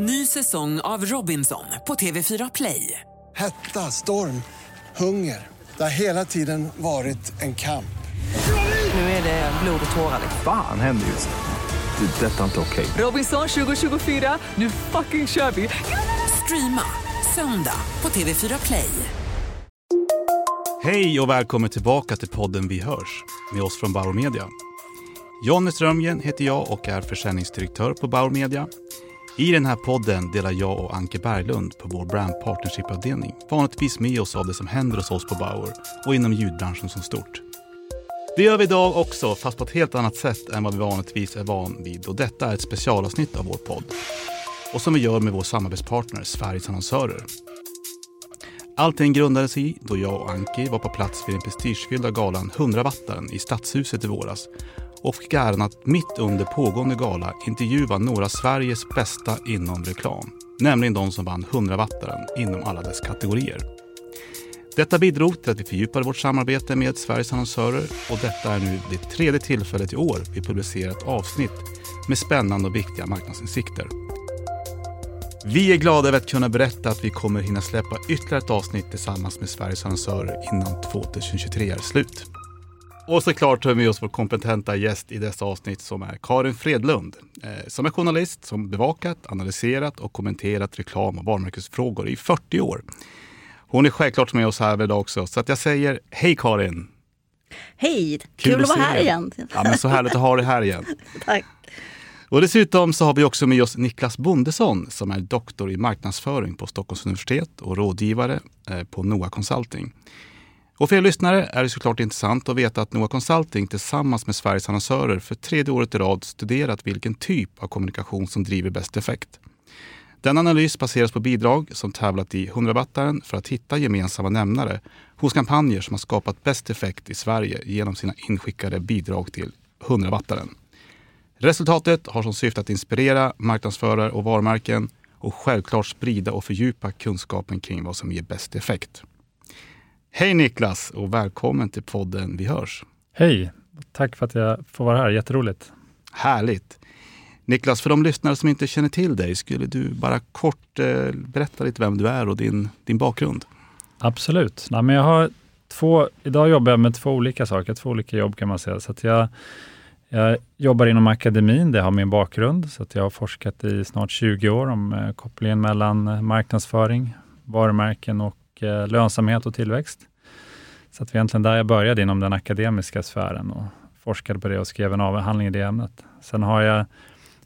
Ny säsong av Robinson på TV4 Play. Hetta, storm, hunger. Det har hela tiden varit en kamp. Nu är det blod och tårar. Fan händer just nu. Det. är Detta är inte okej. Robinson 2024, nu fucking kör vi! Streama söndag på TV4 Play. Hej och välkommen tillbaka till podden Vi hörs med oss från Bauer Media. Jonny Strömgren heter jag och är försäljningsdirektör på Bauer Media. I den här podden delar jag och Anke Berglund på vår brand partnership-avdelning vanligtvis med oss av det som händer hos oss på Bauer och inom ljudbranschen som stort. Det gör vi idag också, fast på ett helt annat sätt än vad vi vanligtvis är van vid och detta är ett specialavsnitt av vår podd. Och som vi gör med vår samarbetspartner Sveriges Annonsörer. Allting grundades i då jag och Anki var på plats vid den prestigefyllda galan 100-wattaren i Stadshuset i våras och fick äran att mitt under pågående gala intervjua några av Sveriges bästa inom reklam. Nämligen de som vann 100-wattaren inom alla dess kategorier. Detta bidrog till att vi fördjupade vårt samarbete med Sveriges annonsörer och detta är nu det tredje tillfället i år vi publicerar ett avsnitt med spännande och viktiga marknadsinsikter. Vi är glada över att kunna berätta att vi kommer hinna släppa ytterligare ett avsnitt tillsammans med Sveriges annonsörer innan 2023 är slut. Och såklart har vi med oss vår kompetenta gäst i dessa avsnitt som är Karin Fredlund, eh, som är journalist som bevakat, analyserat och kommenterat reklam och varumärkesfrågor i 40 år. Hon är självklart med oss här idag också, så att jag säger hej Karin! Hej! Kul, Kul att vara här dig. igen. Ja, men så härligt att ha dig här igen. Tack. Och dessutom så har vi också med oss Niklas Bondesson som är doktor i marknadsföring på Stockholms universitet och rådgivare eh, på NOA Consulting. Och för er lyssnare är det såklart intressant att veta att NOA Consulting tillsammans med Sveriges annonsörer för tredje året i rad studerat vilken typ av kommunikation som driver bäst effekt. Den analys baseras på bidrag som tävlat i 100-wattaren för att hitta gemensamma nämnare hos kampanjer som har skapat bäst effekt i Sverige genom sina inskickade bidrag till 100-wattaren. Resultatet har som syfte att inspirera marknadsförare och varumärken och självklart sprida och fördjupa kunskapen kring vad som ger bäst effekt. Hej Niklas och välkommen till podden Vi hörs. Hej! Tack för att jag får vara här. Jätteroligt. Härligt. Niklas, för de lyssnare som inte känner till dig, skulle du bara kort eh, berätta lite vem du är och din, din bakgrund? Absolut. Nej, men jag har två, idag jobbar jag med två olika saker, två olika jobb kan man säga. Så jag, jag jobbar inom akademin, det har min bakgrund. Så jag har forskat i snart 20 år om eh, kopplingen mellan marknadsföring, varumärken och Eh, lönsamhet och tillväxt. Så att det var egentligen där jag började inom den akademiska sfären och forskade på det och skrev en avhandling i det ämnet. Sen har jag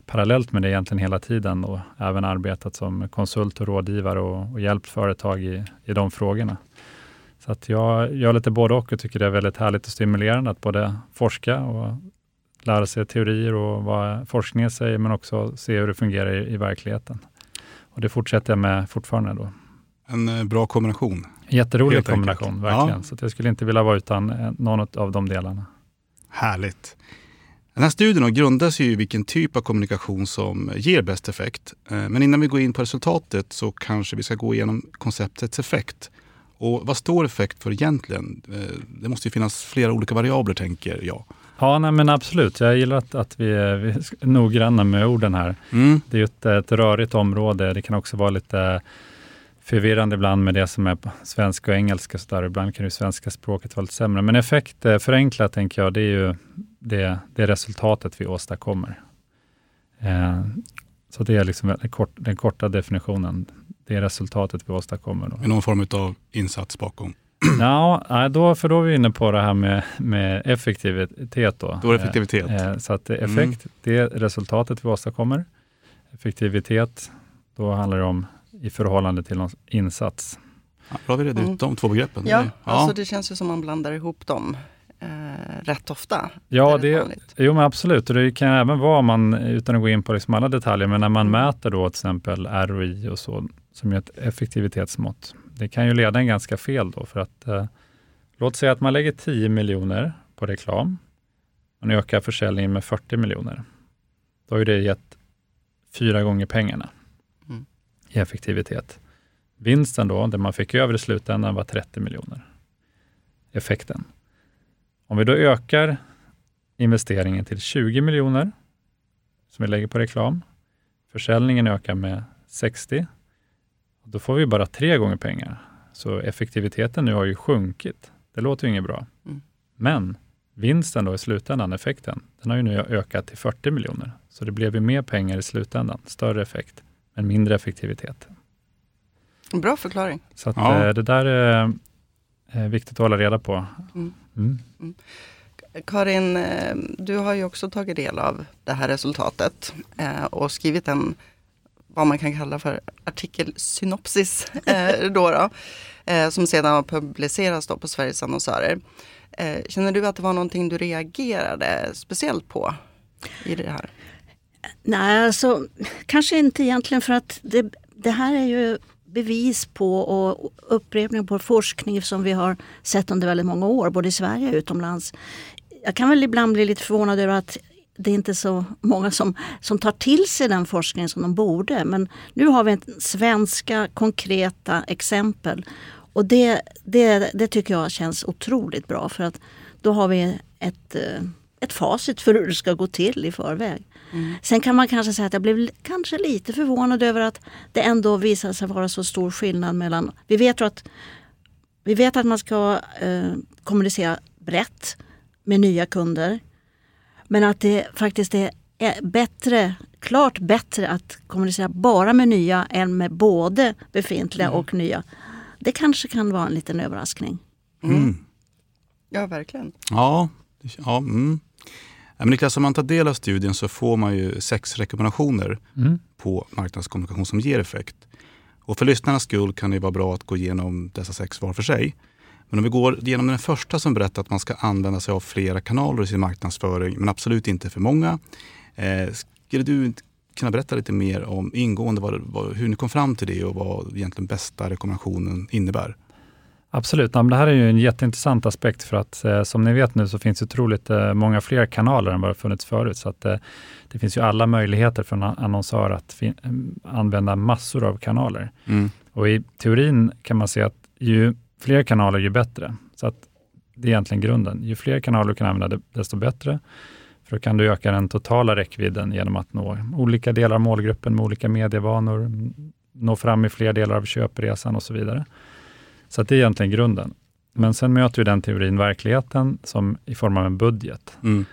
parallellt med det egentligen hela tiden och även arbetat som konsult och rådgivare och, och hjälpt företag i, i de frågorna. Så att jag gör lite både och och tycker det är väldigt härligt och stimulerande att både forska och lära sig teorier och vad forskningen säger, men också se hur det fungerar i, i verkligheten. Och det fortsätter jag med fortfarande. Då. En eh, bra kombination. Jätterolig Helt kombination, enkelt. verkligen. Ja. Så jag skulle inte vilja vara utan eh, någon av de delarna. Härligt. Den här studien grundas ju i vilken typ av kommunikation som ger bäst effekt. Eh, men innan vi går in på resultatet så kanske vi ska gå igenom konceptets effekt. Och vad står effekt för egentligen? Det måste ju finnas flera olika variabler tänker jag. Ja, nej, men absolut. Jag gillar att, att vi, är, vi är noggranna med orden här. Mm. Det är ju ett, ett rörigt område. Det kan också vara lite förvirrande ibland med det som är på svenska och engelska. Så där. Ibland kan ju svenska språket vara lite sämre. Men effekt, eh, förenklat tänker jag, det är ju det, det resultatet vi åstadkommer. Eh, så det är liksom den, kort, den korta definitionen. Det är resultatet vi åstadkommer. Då. Någon form av insats bakom? Ja, då, för då är vi inne på det här med, med effektivitet. Då, då effektivitet. Eh, så att effekt, mm. det är resultatet vi åstadkommer. Effektivitet, då handlar det om i förhållande till någon insats. Ja, då har vi redan ut mm. de två begreppen. Ja, ja, alltså det känns ju som man blandar ihop dem eh, rätt ofta. Ja, det, det jo, men absolut. Och det kan även vara, man, utan att gå in på liksom alla detaljer, men när man mm. mäter då till exempel ROI och så, som är ett effektivitetsmått. Det kan ju leda en ganska fel då, för att eh, låt säga att man lägger 10 miljoner på reklam. Man ökar försäljningen med 40 miljoner. Då har det gett fyra gånger pengarna i effektivitet. Vinsten då, det man fick över i slutändan var 30 miljoner. Effekten. Om vi då ökar investeringen till 20 miljoner, som vi lägger på reklam, försäljningen ökar med 60. Då får vi bara tre gånger pengar. Så effektiviteten nu har ju sjunkit. Det låter ju inget bra. Mm. Men vinsten då i slutändan, effekten, den har ju nu ökat till 40 miljoner. Så det blev ju mer pengar i slutändan, större effekt, men mindre effektivitet. Bra förklaring. Så att, Ja. eh, det där är eh, viktigt att hålla reda på. Mm. Mm. Karin, eh, du har ju också tagit del av det här resultatet eh, och skrivit en, vad man kan kalla för artikelsynopsis, då då, som sedan har publicerats då på Sveriges annonsörer. Känner du att det var någonting du reagerade speciellt på i det här? Nej, alltså kanske inte egentligen för att det, det här är ju bevis på och upprepning på forskning som vi har sett under väldigt många år, både i Sverige och utomlands. Jag kan väl ibland bli lite förvånad över att det är inte är så många som, som tar till sig den forskningen som de borde. Men nu har vi svenska konkreta exempel. Och det, det, det tycker jag känns otroligt bra för att då har vi ett, eh, ett facit för hur det ska gå till i förväg. Sen kan man kanske säga att jag blev kanske lite förvånad över att det ändå visade sig vara så stor skillnad mellan... Vi vet ju att, vi vet att man ska eh, kommunicera brett med nya kunder. Men att det faktiskt är, bättre, klart bättre att kommunicera bara med nya än med både befintliga och nya. Det kanske kan vara en liten överraskning. Mm. Ja, verkligen. Ja, ja mm. Men Niklas, om man tar del av studien så får man ju sex rekommendationer Mm. på marknadskommunikation som ger effekt. Och för lyssnarnas skull kan det vara bra att gå igenom dessa sex var för sig. Men om vi går igenom den första som berättar att man ska använda sig av flera kanaler i sin marknadsföring, men absolut inte för många. Eh, skulle du kunna berätta lite mer om ingående vad, vad, hur ni kom fram till det och vad egentligen bästa rekommendationen innebär? Absolut, ja, det här är ju en jätteintressant aspekt för att eh, som ni vet nu så finns det otroligt eh, många fler kanaler än vad det funnits förut. Så att, eh, det finns ju alla möjligheter för en annonsör att eh, använda massor av kanaler. Mm. Och i teorin kan man se att ju fler kanaler, ju bättre. Så att det är egentligen grunden. Ju fler kanaler du kan använda, desto bättre. För då kan du öka den totala räckvidden genom att nå olika delar av målgruppen med olika medievanor, m- nå fram i fler delar av köpresan och så vidare. Så det är egentligen grunden. Men sen möter ju den teorin verkligheten som i form av en budget. Mm.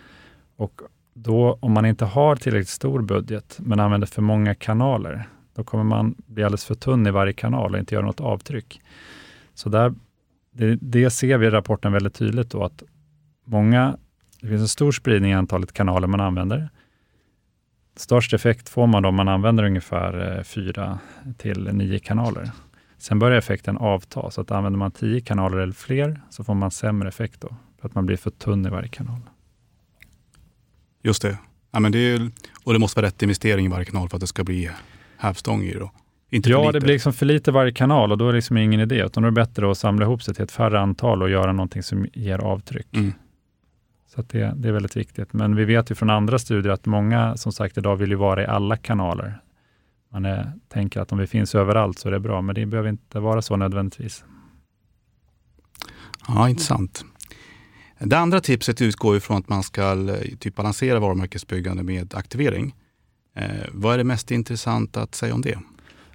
Och då, om man inte har tillräckligt stor budget, men använder för många kanaler, då kommer man bli alldeles för tunn i varje kanal och inte göra något avtryck. Så där, det, det ser vi i rapporten väldigt tydligt då, att många, det finns en stor spridning i antalet kanaler man använder. Störst effekt får man då om man använder ungefär eh, fyra till nio kanaler. Sen börjar effekten avta, så att använder man tio kanaler eller fler, så får man sämre effekt då, för att man blir för tunn i varje kanal. Just det. Ja, men det är, och det måste vara rätt investering i varje kanal för att det ska bli hävstång i det. då. Inte Ja, det blir liksom för lite varje kanal och då är det liksom ingen idé, utan då är det bättre att samla ihop sig till ett färre antal och göra någonting som ger avtryck. Mm. Så det, det är väldigt viktigt. Men vi vet ju från andra studier att många, som sagt, idag vill ju vara i alla kanaler. Man är, tänker att om vi finns överallt så är det bra, men det behöver inte vara så nödvändigtvis. Ja, intressant. Det andra tipset utgår ifrån att man ska eh, typ balansera varumärkesbyggande med aktivering. Eh, vad är det mest intressant att säga om det?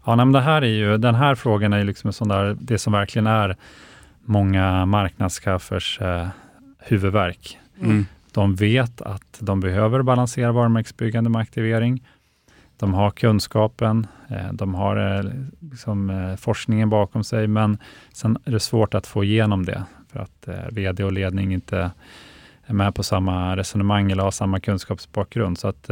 Ja, nej, det här är ju, den här frågan är liksom sån där, det som verkligen är många marknadschefers eh, huvudvärk. Mm. De vet att de behöver balansera varumärkesbyggande med aktivering. De har kunskapen, eh, de har eh, liksom, eh, forskningen bakom sig, men sen är det svårt att få igenom det för att VD och ledning inte är med på samma resonemang eller har samma kunskapsbakgrund. Så att,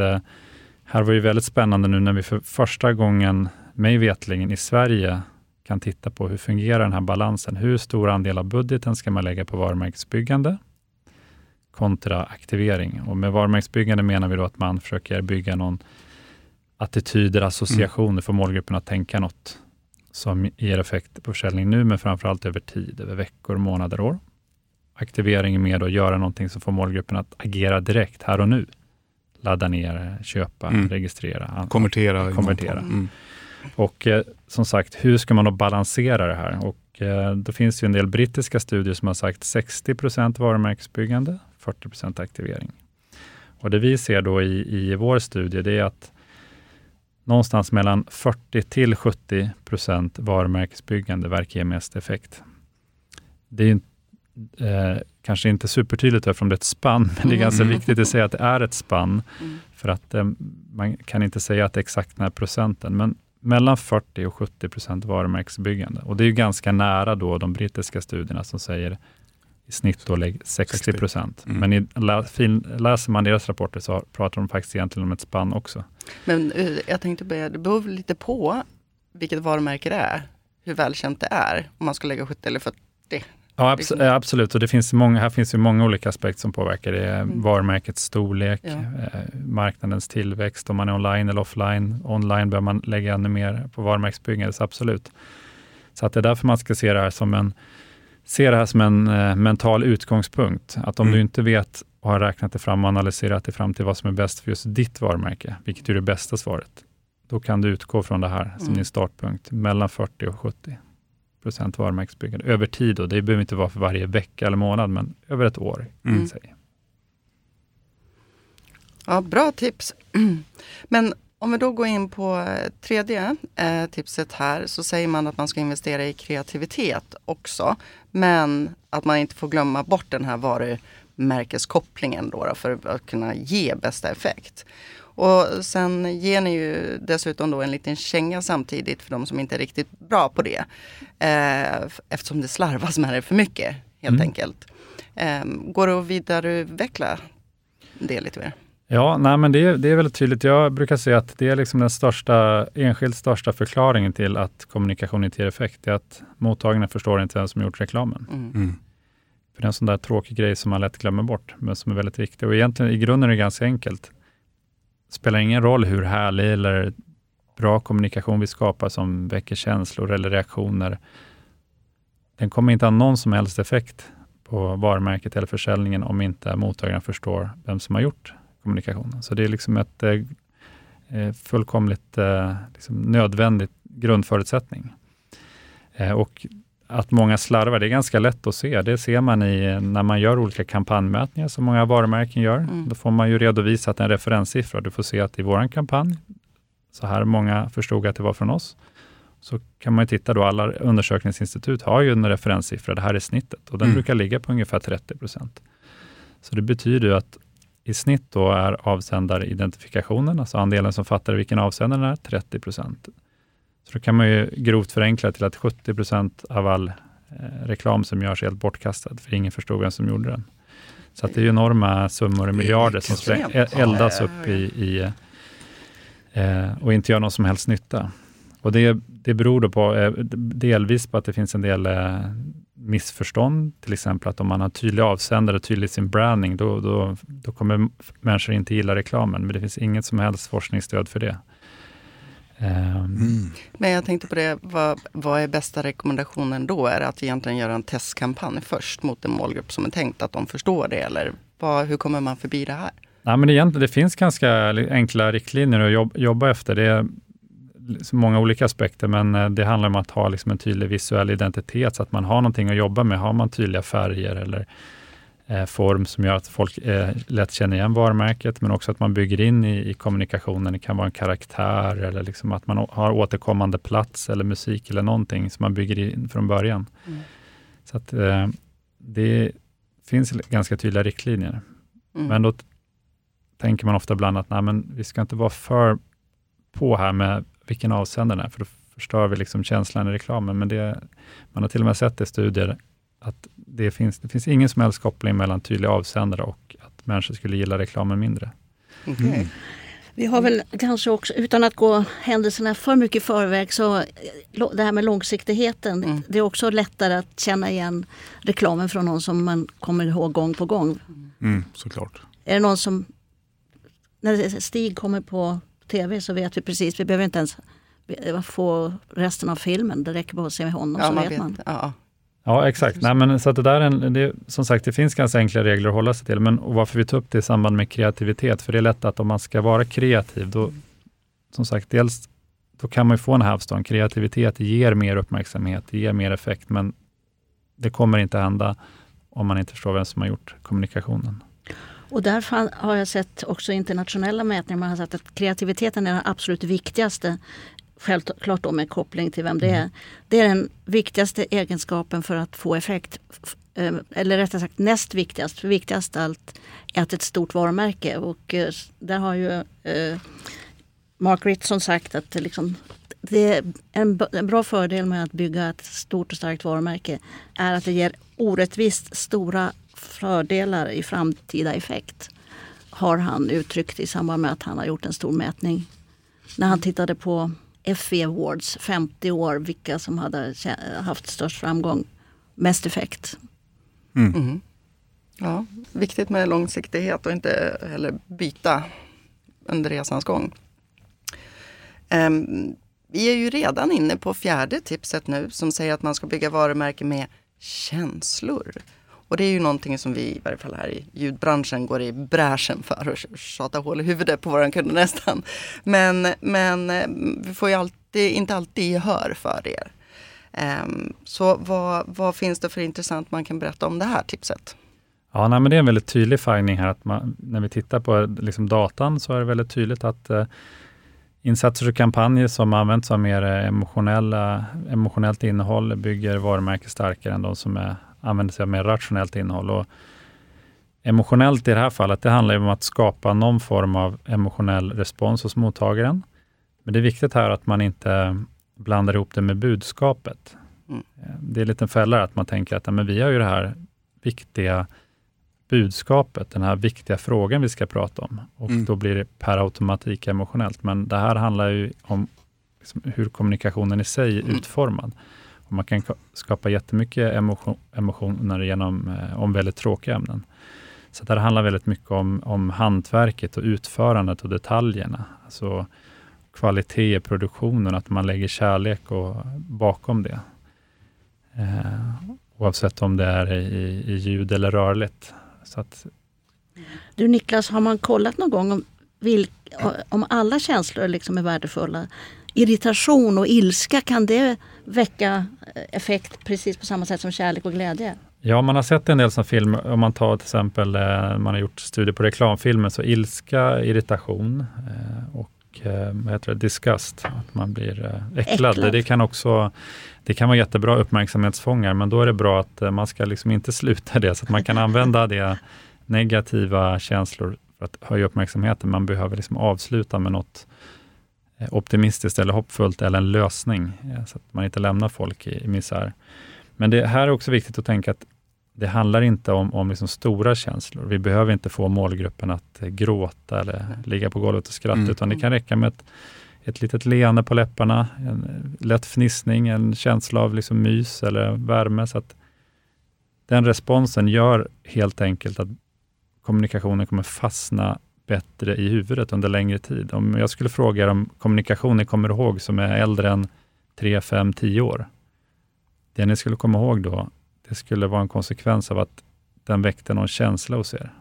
här var det väldigt spännande nu när vi för första gången, mig vetlingen i Sverige, kan titta på hur fungerar den här balansen. Hur stor andel av budgeten ska man lägga på varumärkesbyggande kontra aktivering? Och med varumärkesbyggande menar vi då att man försöker bygga någon attityder, associationer för målgruppen att tänka något som ger effekt på försäljning nu, men framförallt över tid, över veckor, månader, år. Aktivering är mer att göra någonting som får målgruppen att agera direkt här och nu. Ladda ner, köpa, Mm. registrera, Konvertera. Konvertera. Mm. och eh, som sagt, hur ska man då balansera det här? Och eh, då finns ju en del brittiska studier som har sagt 60% varumärkesbyggande, 40% aktivering. Och det vi ser då i, i vår studie, det är att någonstans mellan 40 till 70 procent varumärkesbyggande verkar ge mest effekt. Det är eh, kanske inte supertydligt eftersom det är ett spann, men det är ganska Mm. viktigt att säga att det är ett spann, Mm. för att eh, man kan inte säga att det är exakt den här procenten, men mellan 40 och 70 procent varumärkesbyggande. Och det är ganska nära då de brittiska studierna som säger i snitt då lägg 60 procent. Mm. Men i, lä, fin, läser man deras rapporter så pratar de faktiskt egentligen om ett spann också. Men eh, jag tänkte på, det beror lite på vilket varumärke det är. Hur välkänt det är. Om man ska lägga 70 eller 40. Ja, abs- Liksom. eh, absolut. Och det finns många, här finns ju många olika aspekter som påverkar. Det är Mm. varumärkets storlek, Ja. eh, marknadens tillväxt, om man är online eller offline. Online bör man lägga ännu mer på varumärkesbyggande, så absolut. Så att det är därför man ska se det här som en, se det här som en eh, mental utgångspunkt. Att om Mm. du inte vet och har räknat det fram och analyserat det fram till vad som är bäst för just ditt varumärke, vilket är det bästa svaret, då kan du utgå från det här som Mm. din startpunkt, mellan 40 och 70 procent varumärkesbyggande över tid. Då. Det behöver inte vara för varje vecka eller månad, men över ett år. Mm. Ja, bra tips. Men om vi då går in på eh, tredje eh, tipset här så säger man att man ska investera i kreativitet också. Men att man inte får glömma bort den här varumärkeskopplingen då, då för att kunna ge bästa effekt. Och sen ger ni ju dessutom då en liten känga samtidigt för de som inte är riktigt bra på det. Eh, eftersom det slarvas med det för mycket helt Mm. enkelt. Eh, går det att vidareutveckla det lite mer? Ja, nej, men det, är- det är väldigt tydligt. Jag brukar säga att det är liksom den största, enskilt största förklaringen till att kommunikation inte ger effekt. Det är att mottagarna förstår inte vem som gjort reklamen. Mm. Mm. För det är en sån där tråkig grej som man lätt glömmer bort, men som är väldigt viktig. Och egentligen i grunden är det ganska enkelt. Det spelar ingen roll hur härlig eller bra kommunikation vi skapar som väcker känslor eller reaktioner. Den kommer inte ha någon som helst effekt på varumärket eller försäljningen om inte mottagaren förstår vem som har gjort kommunikationen. Så det är liksom ett eh, eh, fullkomligt eh, liksom nödvändigt grundförutsättning. Och att många slarvar, det är ganska lätt att se. Det ser man i när man gör olika kampanjmätningar som många varumärken gör. Mm. Då får man ju redovisat en referenssiffra. Du får se att i vår kampanj, så här många förstod att det var från oss. Så kan man ju titta då, alla undersökningsinstitut har ju en referenssiffra, det här är snittet och den Mm. brukar ligga på ungefär 30 procent. Så det betyder ju att i snitt då är avsändaridentifikationen, alltså andelen som fattar vilken avsändaren är, 30 procent. Så då kan man ju grovt förenkla till att 70 procent av all eh, reklam som görs är helt bortkastad, för ingen förstod vem som gjorde den. Så det är ju enorma summor i miljarder som eldas upp i, i eh, och inte gör någon som helst nytta. Och det, det beror då på, eh, delvis på att det finns en del missförstånd, till exempel att om man har tydlig avsändare, tydlig sin branding, då, då, då kommer människor inte gilla reklamen, men det finns inget som helst forskningsstöd för det. Ehm, Mm. Men jag tänkte på det, vad, vad är bästa rekommendationen då? Är det att egentligen göra en testkampanj först mot en målgrupp som är tänkt att de förstår det? Eller vad, hur kommer man förbi det här? Nej, men egentligen, det finns ganska enkla riktlinjer att jobb, jobba efter. Det liksom många olika aspekter, men eh, det handlar om att ha liksom en tydlig visuell identitet, så att man har någonting att jobba med. Har man tydliga färger eller eh, form som gör att folk eh, lätt känner igen varumärket, men också att man bygger in i, i kommunikationen. Det kan vara en karaktär eller liksom att man har återkommande plats eller musik eller någonting som man bygger in från början. Mm. Så att eh, det finns ganska tydliga riktlinjer. Mm. Men då tänker man ofta ibland att nej, men vi ska inte vara för på här med vilken avsändaren är, för då förstör vi liksom känslan i reklamen. Men det, man har till och med sett i studier att det finns, det finns ingen som helst koppling mellan tydliga avsändare och att människor skulle gilla reklamen mindre. Okej. Mm. Vi har väl kanske också, utan att gå händelserna för mycket i förväg, så eh, det här med långsiktigheten. Mm. Det är också lättare att känna igen reklamen från någon som man kommer ihåg gång på gång. Mm, såklart. Är det någon som... När Stig kommer på tv så vet vi precis, vi behöver inte ens få resten av filmen. Det räcker bara att se honom Ja, så man vet vet. man. Ja. Ja, exakt. Nej, men, så att det där är en, det, som sagt, det finns ganska enkla regler att hålla sig till. Men och varför vi tar upp det i samband med kreativitet, för det är lätt att om man ska vara kreativ, då, som sagt, dels då kan man ju få en hävstång. Kreativitet ger mer uppmärksamhet, det ger mer effekt, men det kommer inte hända om man inte förstår vem som har gjort kommunikationen. Och där har jag sett också internationella mätningar, man har sett att kreativiteten är den absolut viktigaste Självklart då med koppling till vem det är. Det är den viktigaste egenskapen för att få effekt. Eh, eller rättare sagt näst viktigast. För viktigast allt är att ett stort varumärke. Och eh, där har ju eh, Mark Ritson sagt att det, liksom, det är en, en bra fördel med att bygga ett stort och starkt varumärke är att det ger orättvist stora fördelar i framtida effekt. Har han uttryckt i samband med att han har gjort en stor mätning. När han tittade på FE Awards 50 år, vilka som hade haft störst framgång, mest effekt. Mm. Mm. Ja, viktigt med långsiktighet och inte heller byta under resans gång. Um, vi är ju redan inne på fjärde tipset nu som säger att man ska bygga varumärke med känslor. Och det är ju någonting som vi, i varje fall här i ljudbranschen, går i bräschen för och tjatar hål i huvudet på våra kunder nästan. Men, men eh, vi får ju alltid, inte alltid gehör för det. Um, ehm, så vad, vad finns det för intressant man kan berätta om det här tipset? Ja, nej, men det är en väldigt tydlig finding här. att man, När vi tittar på liksom datan så är det väldigt tydligt att eh, insatser och kampanjer som används av mer eh, emotionella, emotionellt innehåll bygger varumärken starkare än de som är använder sig av mer rationellt innehåll. Och emotionellt i det här fallet, det handlar om att skapa någon form av emotionell respons hos mottagaren. Men det är viktigt här att man inte blandar ihop det med budskapet. Mm. Det är en liten fälla att man tänker att men vi har ju det här viktiga budskapet, den här viktiga frågan vi ska prata om. Och mm. Då blir det per automatik emotionellt. Men det här handlar ju om liksom hur kommunikationen i sig är mm. utformad. Man kan skapa jättemycket emotion, emotioner genom eh, om väldigt tråkiga ämnen. Så det handlar väldigt mycket om, om hantverket och utförandet och detaljerna. Alltså kvalitet i produktionen, att man lägger kärlek och, bakom det. Eh, oavsett om det är i, i ljud eller rörligt. Så att, du Niklas, har man kollat någon gång om, vilk, om alla känslor liksom är värdefulla? Irritation och ilska, kan det väcka effekt precis på samma sätt som kärlek och glädje? Ja, man har sett en del som film, om man tar till exempel, eh, man har gjort studier på reklamfilmer, så ilska, irritation eh, och eh, vad heter det, disgust, att man blir äcklad. äcklad. Det kan också det kan vara jättebra uppmärksamhetsfångar, men då är det bra att man ska liksom inte sluta det, så att man kan använda det negativa känslor för att höja uppmärksamheten. Man behöver liksom avsluta med något optimistiskt eller hoppfullt eller en lösning, eh, så att man inte lämnar folk i, i misär. Men det här är också viktigt att tänka att det handlar inte om, om liksom stora känslor. Vi behöver inte få målgruppen att eh, gråta eller ligga på golvet och skratta, mm. utan det kan räcka med ett, ett litet leende på läpparna, en lätt fnissning, en känsla av liksom mys eller värme. Så att den responsen gör helt enkelt att kommunikationen kommer fastna bättre i huvudet under längre tid. Om jag skulle fråga er om kommunikation ni kommer ihåg som är äldre än 3, 5, 10 år. Det ni skulle komma ihåg då, det skulle vara en konsekvens av att den väckte någon känsla hos er.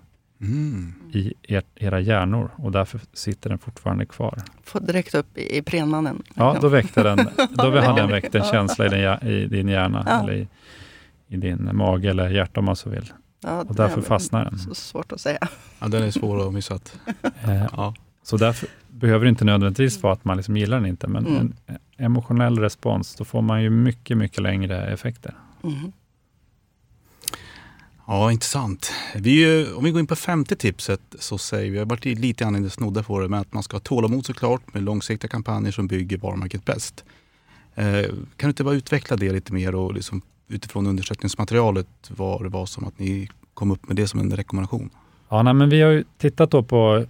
Mm. i er, era hjärnor och därför sitter den fortfarande kvar. Får direkt upp i, i prenmannen. Ja, då väckte den, då hade den väckt en känsla i din, i din hjärna, ja. eller i, i, din mage eller hjärta om man så vill. Ja, och därför fastnar den. Så svårt att säga. Ja, den är svår att missa. Eh, ja. Så därför behöver det inte nödvändigtvis vara att man liksom gillar den inte, men mm. en emotionell respons, då får man ju mycket, mycket längre effekter. Mm. Ja, intressant. Vi, om vi går in på femte tipset så säger vi, vi har varit lite grann snodda på det, men att man ska ha tålamod såklart med långsiktiga kampanjer som bygger varumärket bäst. Eh, kan du inte bara utveckla det lite mer och liksom utifrån undersökningsmaterialet var det var som att ni kom upp med det som en rekommendation? Ja, nej, men vi har ju tittat då på,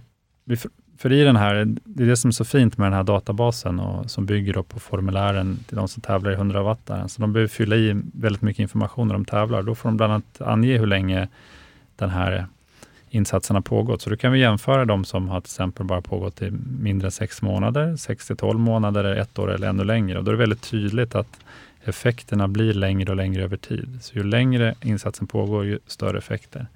för i den här, det är det som är så fint med den här databasen och som bygger på formulären till de som tävlar i 100 wattaren. Så de behöver fylla i väldigt mycket information när de tävlar. Då får de bland annat ange hur länge den här insatsen har pågått. Så då kan vi jämföra de som har till exempel bara pågått i mindre än sex månader, 6 till 12 månader, ett år eller ännu längre. Och då är det väldigt tydligt att effekterna blir längre och längre över tid. Så ju längre insatsen pågår, ju större effekter.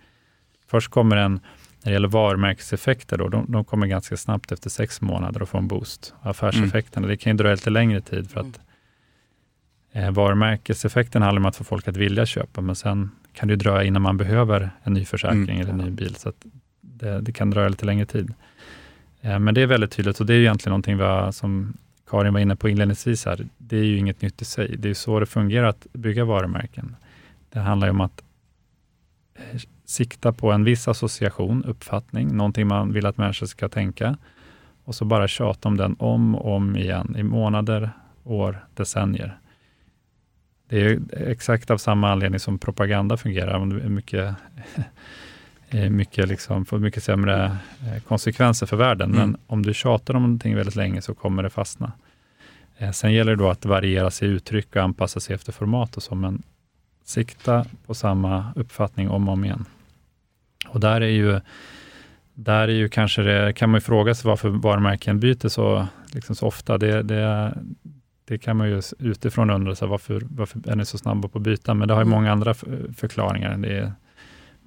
Först kommer en, när det gäller varumärkeseffekter, då, de, de kommer ganska snabbt efter sex månader och får en boost. Affärseffekterna, mm. det kan ju dröja lite längre tid för att eh, varumärkeseffekten handlar om att få folk att vilja köpa, men sen kan det dröja innan man behöver en ny försäkring mm. eller en ny bil. Så det, det kan dröja lite längre tid. Eh, men det är väldigt tydligt och det är egentligen någonting vi har, som Karin var inne på inledningsvis här. Det är ju inget nytt i sig. Det är så det fungerar att bygga varumärken. Det handlar ju om att eh, sikta på en viss association, uppfattning, någonting man vill att människor ska tänka och så bara tjata om den om och om igen i månader, år, decennier. Det är exakt av samma anledning som propaganda fungerar. Det är mycket, mycket liksom, får mycket sämre eh, konsekvenser för världen. Mm. Men om du tjatar om någonting väldigt länge så kommer det fastna. Eh, sen gäller det då att variera sig i uttryck och anpassa sig efter format och så, men sikta på samma uppfattning om och om igen. Och där är ju, där är ju kanske det, kan man ju fråga sig varför varumärken byter så, liksom så ofta. Det, det, det kan man ju utifrån undra, så varför, varför är ni så snabba på att byta? Men det har ju mm. många andra förklaringar. Det är,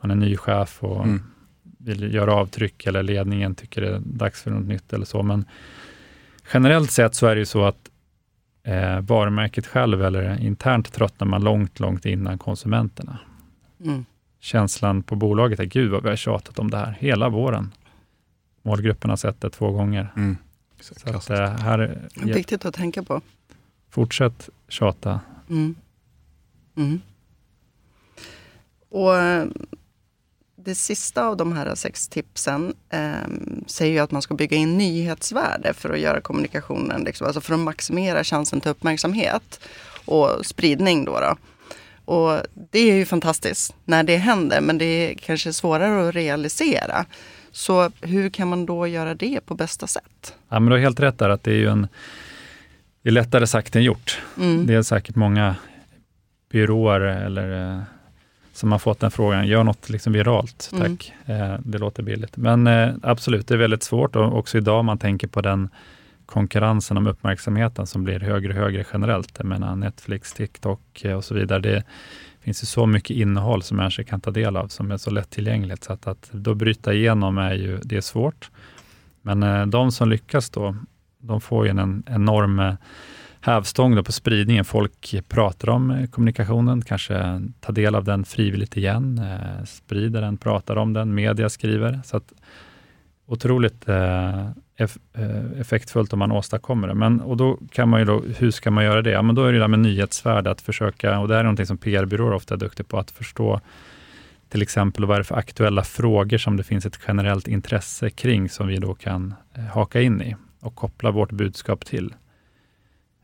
man är ny chef och mm. vill göra avtryck, eller ledningen tycker det är dags för något nytt eller så. Men generellt sett så är det ju så att eh, varumärket själv eller internt tröttnar man långt, långt innan konsumenterna. Mm. Känslan på bolaget är, gud vad vi har tjatat om det här hela våren. Målgruppen har sett det två gånger. Mm. Så att, eh, här, Viktigt att tänka på. Fortsätt tjata. Mm. Mm. Och eh, det sista av de här sex tipsen eh, säger ju att man ska bygga in nyhetsvärde för att göra kommunikationen, liksom, alltså för att maximera chansen till uppmärksamhet och spridning. Då, då. Och det är ju fantastiskt när det händer, men det är kanske svårare att realisera. Så hur kan man då göra det på bästa sätt? Ja, men du har helt rätt där att det är ju en det är lättare sagt än gjort. Mm. Det är säkert många byråer eller eh, som har fått den frågan, gör något liksom viralt, mm. tack. Mm. Eh, det låter billigt. Men eh, absolut, det är väldigt svårt och också idag man tänker på den konkurrensen om uppmärksamheten som blir högre och högre generellt. Jag menar Netflix, TikTok eh, och så vidare. Det finns ju så mycket innehåll som människor kan ta del av som är så lättillgängligt så att, att då bryta igenom är ju det är svårt. Men eh, de som lyckas då, de får ju en enorm eh, hävstång då på spridningen. Folk pratar om eh, kommunikationen, kanske tar del av den frivilligt igen, eh, sprider den, pratar om den, media skriver. Så att, otroligt eh, eh, effektfullt om man åstadkommer det. Men, och då kan man ju då, hur ska man göra det? Ja, men då är det där med nyhetsvärde, att försöka, och det här är någonting som PR-byråer ofta är duktiga på, att förstå till exempel vad är det för aktuella frågor som det finns ett generellt intresse kring, som vi då kan eh, haka in i och koppla vårt budskap till.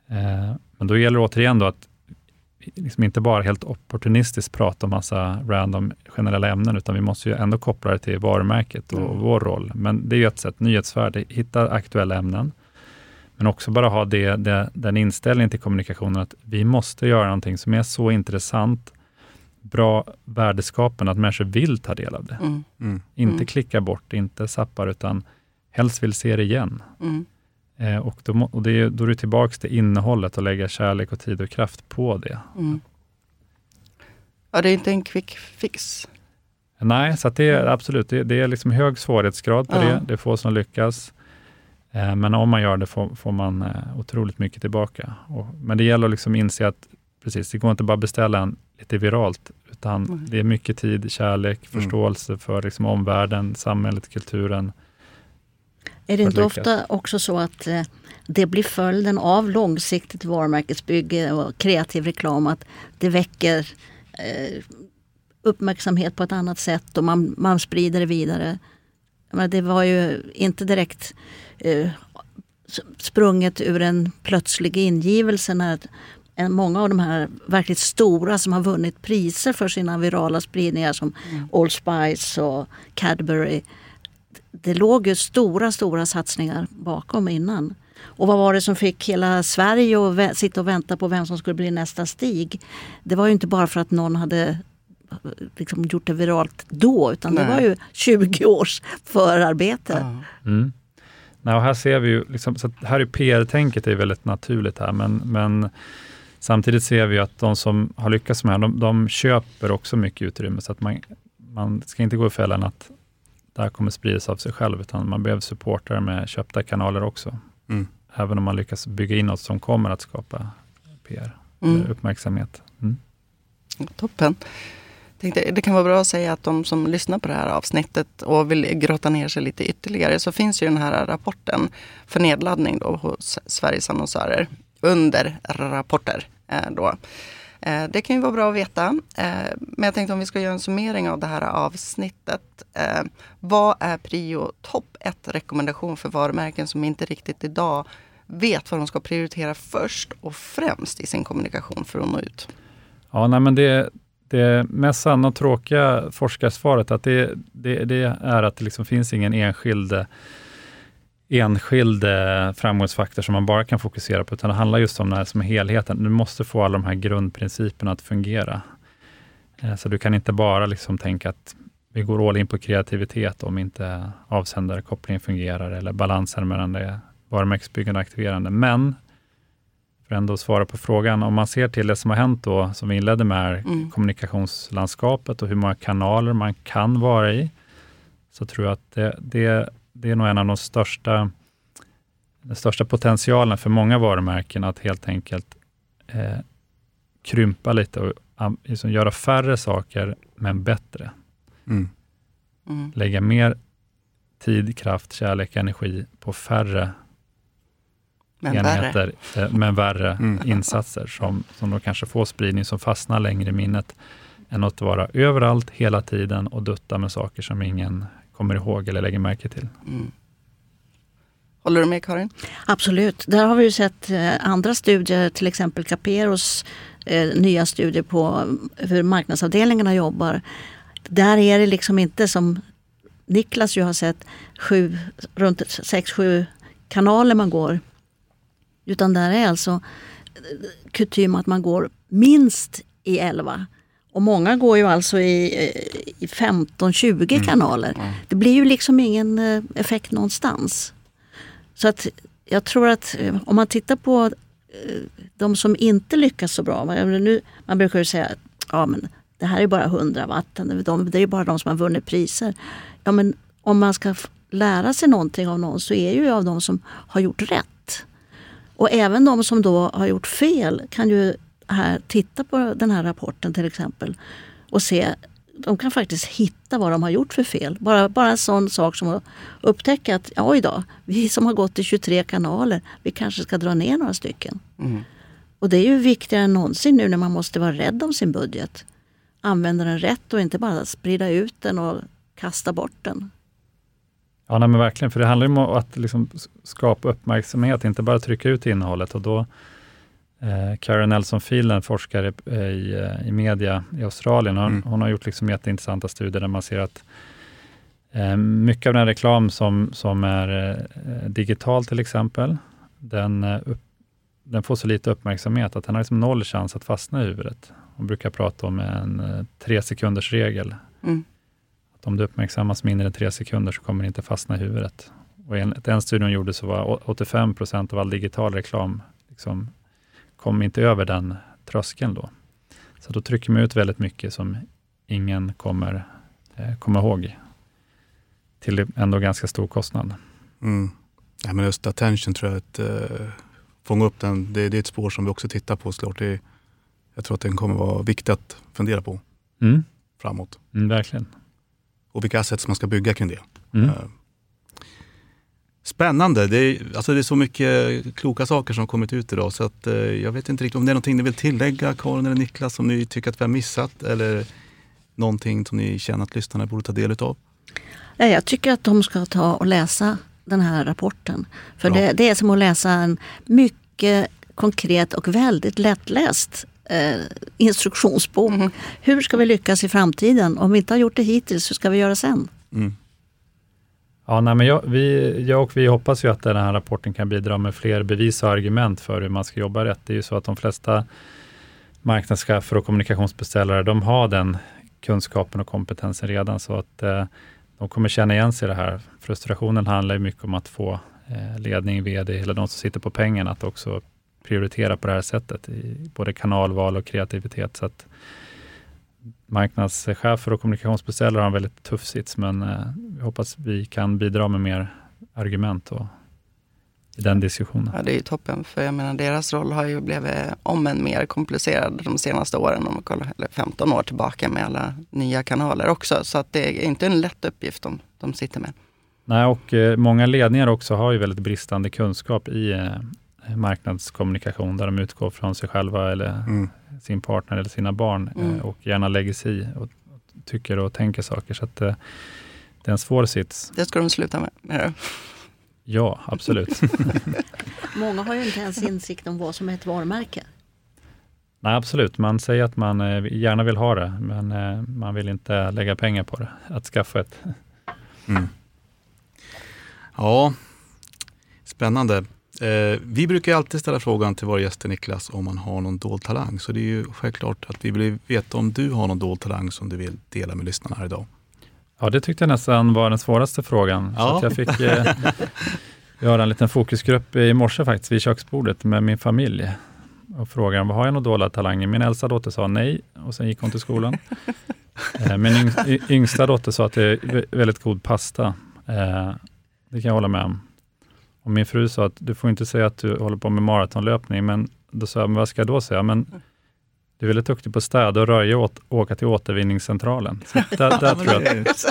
Eh, men då gäller det återigen då att liksom inte bara helt opportunistiskt prata om massa random generella ämnen, utan vi måste ju ändå koppla det till varumärket och mm. vår roll. Men det är ju ett sätt, nyhetsvärde, hitta aktuella ämnen, men också bara ha det, det, den inställningen till kommunikationen att vi måste göra någonting som är så intressant, bra värdeskapande att människor vill ta del av det. Mm. Mm. Inte mm. klicka bort, inte zappar, utan helst vill se det igen. Mm. Eh, och då, och det är, då är du tillbaka till innehållet och lägga kärlek och tid och kraft på det. Mm. Ja, det är inte en quick fix. Nej, så det är absolut, det, det, är liksom hög svårighetsgrad på ja. det. Det är få som lyckas. Eh, men om man gör det får, får man eh, otroligt mycket tillbaka. Och, men det gäller att liksom inse att precis, det går inte bara beställa en lite viralt, utan mm. det är mycket tid, kärlek, mm. förståelse mm. för liksom omvärlden, samhället, kulturen är det inte ofta också så att eh, det blir följden av långsiktigt varumärkesbygge och kreativ reklam att det väcker eh, uppmärksamhet på ett annat sätt och man, man sprider det vidare. Men det var ju inte direkt eh, sprunget ur en plötslig ingivelse när många av de här verkligt stora som har vunnit priser för sina virala spridningar som mm. Old Spice och Cadbury det låg ju stora, stora satsningar bakom innan. Och vad var det som fick hela Sverige att sitta och vänta på vem som skulle bli nästa Stig? Det var ju inte bara för att någon hade liksom gjort det viralt då, utan Nej. det var ju 20 års förarbete. Ja. Mm. Nej, och här ser vi ju, liksom, så här är PR-tänket är väldigt naturligt här, men, men samtidigt ser vi att de som har lyckats med det de, de köper också mycket utrymme, så att man, man ska inte gå i fällan att det här kommer spridas av sig själv, utan man behöver supportrar med köpta kanaler också. Mm. Även om man lyckas bygga in något som kommer att skapa PR, mm. uppmärksamhet. Mm. Toppen. Tänkte, det kan vara bra att säga att de som lyssnar på det här avsnittet och vill grotta ner sig lite ytterligare så finns ju den här rapporten för nedladdning då hos Sveriges annonsörer under rapporter. Eh, då. Eh, det kan ju vara bra att veta. Eh, men jag tänkte om vi ska göra en summering av det här avsnittet. Eh, vad är prio topp ett rekommendation för varumärken som inte riktigt idag vet vad de ska prioritera först och främst i sin kommunikation för att nå ut? Ja, nej, men det, det mest sanna och tråkiga forskarsvaret att det, det, det är att det liksom finns ingen enskild enskild framgångsfaktor som man bara kan fokusera på, utan det handlar just om det här som helheten. Du måste få alla de här grundprinciperna att fungera. Eh, så du kan inte bara liksom tänka att vi går all in på kreativitet om inte avsändarkopplingen fungerar eller balansen mellan det varumärkesbyggande och aktiverande. Men för ändå att svara på frågan, om man ser till det som har hänt då, som vi inledde med, mm. kommunikationslandskapet och hur många kanaler man kan vara i, så tror jag att det, det det är nog en av de största, den största potentialen för många varumärken att helt enkelt eh, krympa lite och um, liksom göra färre saker, men bättre. Mm. Mm. Lägga mer tid, kraft, kärlek, energi på färre men enheter, värre. Eh, men värre mm. insatser som, som då kanske får spridning, som fastnar längre i minnet, än att vara överallt hela tiden och dutta med saker som ingen kommer ihåg eller lägger märke till. Mm. Håller du med Karin? Absolut. Där har vi ju sett eh, andra studier, till exempel Caperos eh, nya studier på hur marknadsavdelningarna jobbar. Där är det liksom inte som Niklas ju har sett, sju, runt sex sju kanaler man går. Utan där är alltså eh, kutym att man går minst i elva. Och många går ju alltså i, i 15-20 mm. kanaler. Mm. Det blir ju liksom ingen eh, effekt någonstans. Så att jag tror att eh, om man tittar på eh, de som inte lyckas så bra. Nu, man brukar ju säga att ja, men det här är bara 100 vatten. De, det är bara de som har vunnit priser. Ja, men om man ska lära sig någonting av någon så är det ju av de som har gjort rätt. Och även de som då har gjort fel kan ju här, titta på den här rapporten till exempel och se de kan faktiskt hitta vad de har gjort för fel. Bara, bara en sån sak som att upptäcka att oj då, vi som har gått i 23 kanaler, vi kanske ska dra ner några stycken. Mm. Och det är ju viktigare än någonsin nu när man måste vara rädd om sin budget. Använda den rätt och inte bara sprida ut den och kasta bort den. Ja, nej, men verkligen, för det handlar ju om att liksom skapa uppmärksamhet, inte bara trycka ut innehållet. Och då Eh, Karen Nelson Field, en forskare i, eh, i media i Australien, hon, mm. hon har gjort liksom jätteintressanta studier där man ser att eh, mycket av den reklam som, som är eh, digital till exempel, den, eh, upp, den får så lite uppmärksamhet att den har liksom noll chans att fastna i huvudet. Hon brukar prata om en eh, tre sekunders regel. Mm. Att om det uppmärksammas mindre än tre sekunder så kommer det inte fastna i huvudet. Och enligt den studien hon gjorde så var 85 procent av all digital reklam liksom kom inte över den tröskeln då. Så då trycker man ut väldigt mycket som ingen kommer eh, komma ihåg till ändå ganska stor kostnad. Mm. Ja, men just attention tror jag, att eh, fånga upp den, det, det, är ett spår som vi också tittar på såklart. Det, jag tror att den kommer vara viktig att fundera på mm. framåt. Mm, verkligen. Och vilka assets man ska bygga kring det. Mm. Uh, Spännande. Det är, alltså det är så mycket kloka saker som kommit ut idag så att, eh, jag vet inte riktigt om det är någonting ni vill tillägga Karin eller Niklas som ni tycker att vi har missat eller någonting som ni känner att lyssnarna borde ta del utav? Jag tycker att de ska ta och läsa den här rapporten. För det, det, är som att läsa en mycket konkret och väldigt lättläst eh, instruktionsbok. Mm. Hur ska vi lyckas i framtiden? Om vi inte har gjort det hittills, hur ska vi göra sen? Mm. Ja, nej, men jag, vi, jag och vi hoppas ju att den här rapporten kan bidra med fler bevis och argument för hur man ska jobba rätt. Det är ju så att de flesta marknadschefer och kommunikationsbeställare, de har den kunskapen och kompetensen redan, så att eh, de kommer känna igen sig i det här. Frustrationen handlar ju mycket om att få eh, ledning, VD eller de som sitter på pengarna att också prioritera på det här sättet i både kanalval och kreativitet. Så att marknadschefer och kommunikationsbeställare har en väldigt tuff sits, men eh, vi hoppas vi kan bidra med mer argument och i den diskussionen. Ja, det är ju toppen. För jag menar, deras roll har ju blivit om än mer komplicerad de senaste åren. Om man kollar, eller 15 år tillbaka med alla nya kanaler också. Så att det är inte en lätt uppgift de, de sitter med. Nej, och eh, många ledningar också har ju väldigt bristande kunskap i eh, marknadskommunikation där de utgår från sig själva eller Mm. Sin partner eller sina barn eh, Mm. och gärna lägger sig i och, och tycker och tänker saker. Så att, eh, det är en svår sits. Det ska de sluta med. med. Ja, absolut. Många har ju inte ens insikt om vad som är ett varumärke. Nej, absolut. Man säger att man eh, gärna vill ha det, men eh, man vill inte lägga pengar på det. Att skaffa ett. Mm. Ja, spännande. Eh, vi brukar alltid ställa frågan till våra gäster Niklas om man har någon dold talang. Så det är ju självklart att vi vill veta om du har någon dold talang som du vill dela med lyssnarna här idag. Ja, det tyckte jag nästan var den svåraste frågan. Så Ja. att jag fick eh, göra en liten fokusgrupp i morse faktiskt vid köksbordet med min familj och frågade vad har jag några dolda talanger? Min äldsta dotter sa nej och sen gick hon till skolan. Eh, Min yngsta dotter sa att det är vä- väldigt god pasta. Eh, Det kan jag hålla med om. Och min fru sa att du får inte säga att du håller på med maratonlöpning, men då sa jag, men vad ska jag då säga? Men du är väldigt duktig på städ och röja och åka till återvinningscentralen. Så där, där tror jag att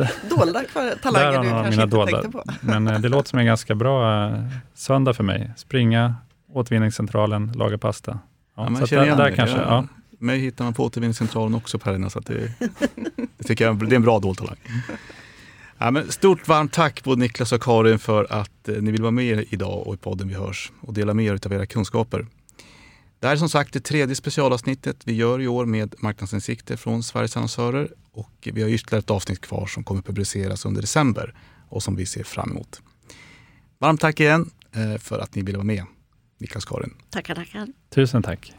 att dolda där talanger du kanske mina inte dolda. tänkte på. Men eh, det låter som en ganska bra eh, söndag för mig. Springa, återvinningscentralen, laga pasta. Ja, Ja, så man att känner där, där kanske, ja. Mig hittar man på återvinningscentralen också Arena, så att det, det tycker jag det är en bra dold talang. Ja, men stort varmt tack både Niklas och Karin för att eh, ni vill vara med idag och i podden Vi hörs och dela med er av era kunskaper. Det här är som sagt det tredje specialavsnittet vi gör i år med marknadsinsikter från Sveriges annonsörer och vi har ytterligare ett avsnitt kvar som kommer publiceras under december och som vi ser fram emot. Varmt tack igen eh, för att ni ville vara med, Niklas och Karin. Tackar, tackar. Tusen tack.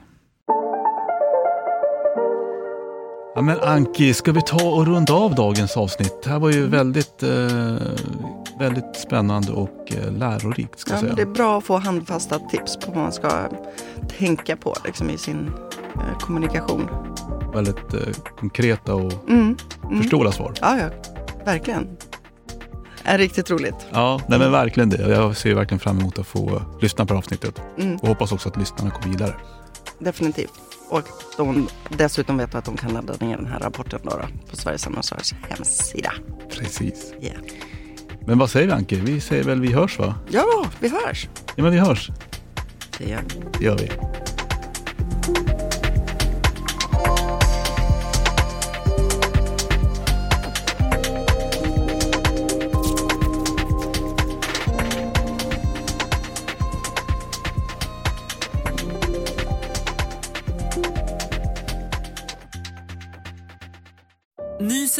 Ja, men Anki, ska vi ta och runda av dagens avsnitt? Det här var ju väldigt, eh, väldigt spännande och eh, lärorikt. Ska Ja, säga. det är bra att få handfasta tips på vad man ska tänka på liksom, i sin eh, kommunikation. Väldigt eh, konkreta och Mm. Mm. förståeliga svar. Ja, ja, verkligen. Är riktigt roligt. Ja, nej, men verkligen det. Jag ser verkligen fram emot att få eh, lyssna på avsnittet Mm, och hoppas också att lyssnarna går vidare. definitivt. Och de dessutom vet att de kan ladda ner den här rapporten då, då på Sveriges Annonsörers hemsida. Precis. Ja. Men vad säger vi Anki? Vi säger väl vi hörs va? Ja, vi hörs. Ja, men vi hörs. Det gör vi. Det gör vi.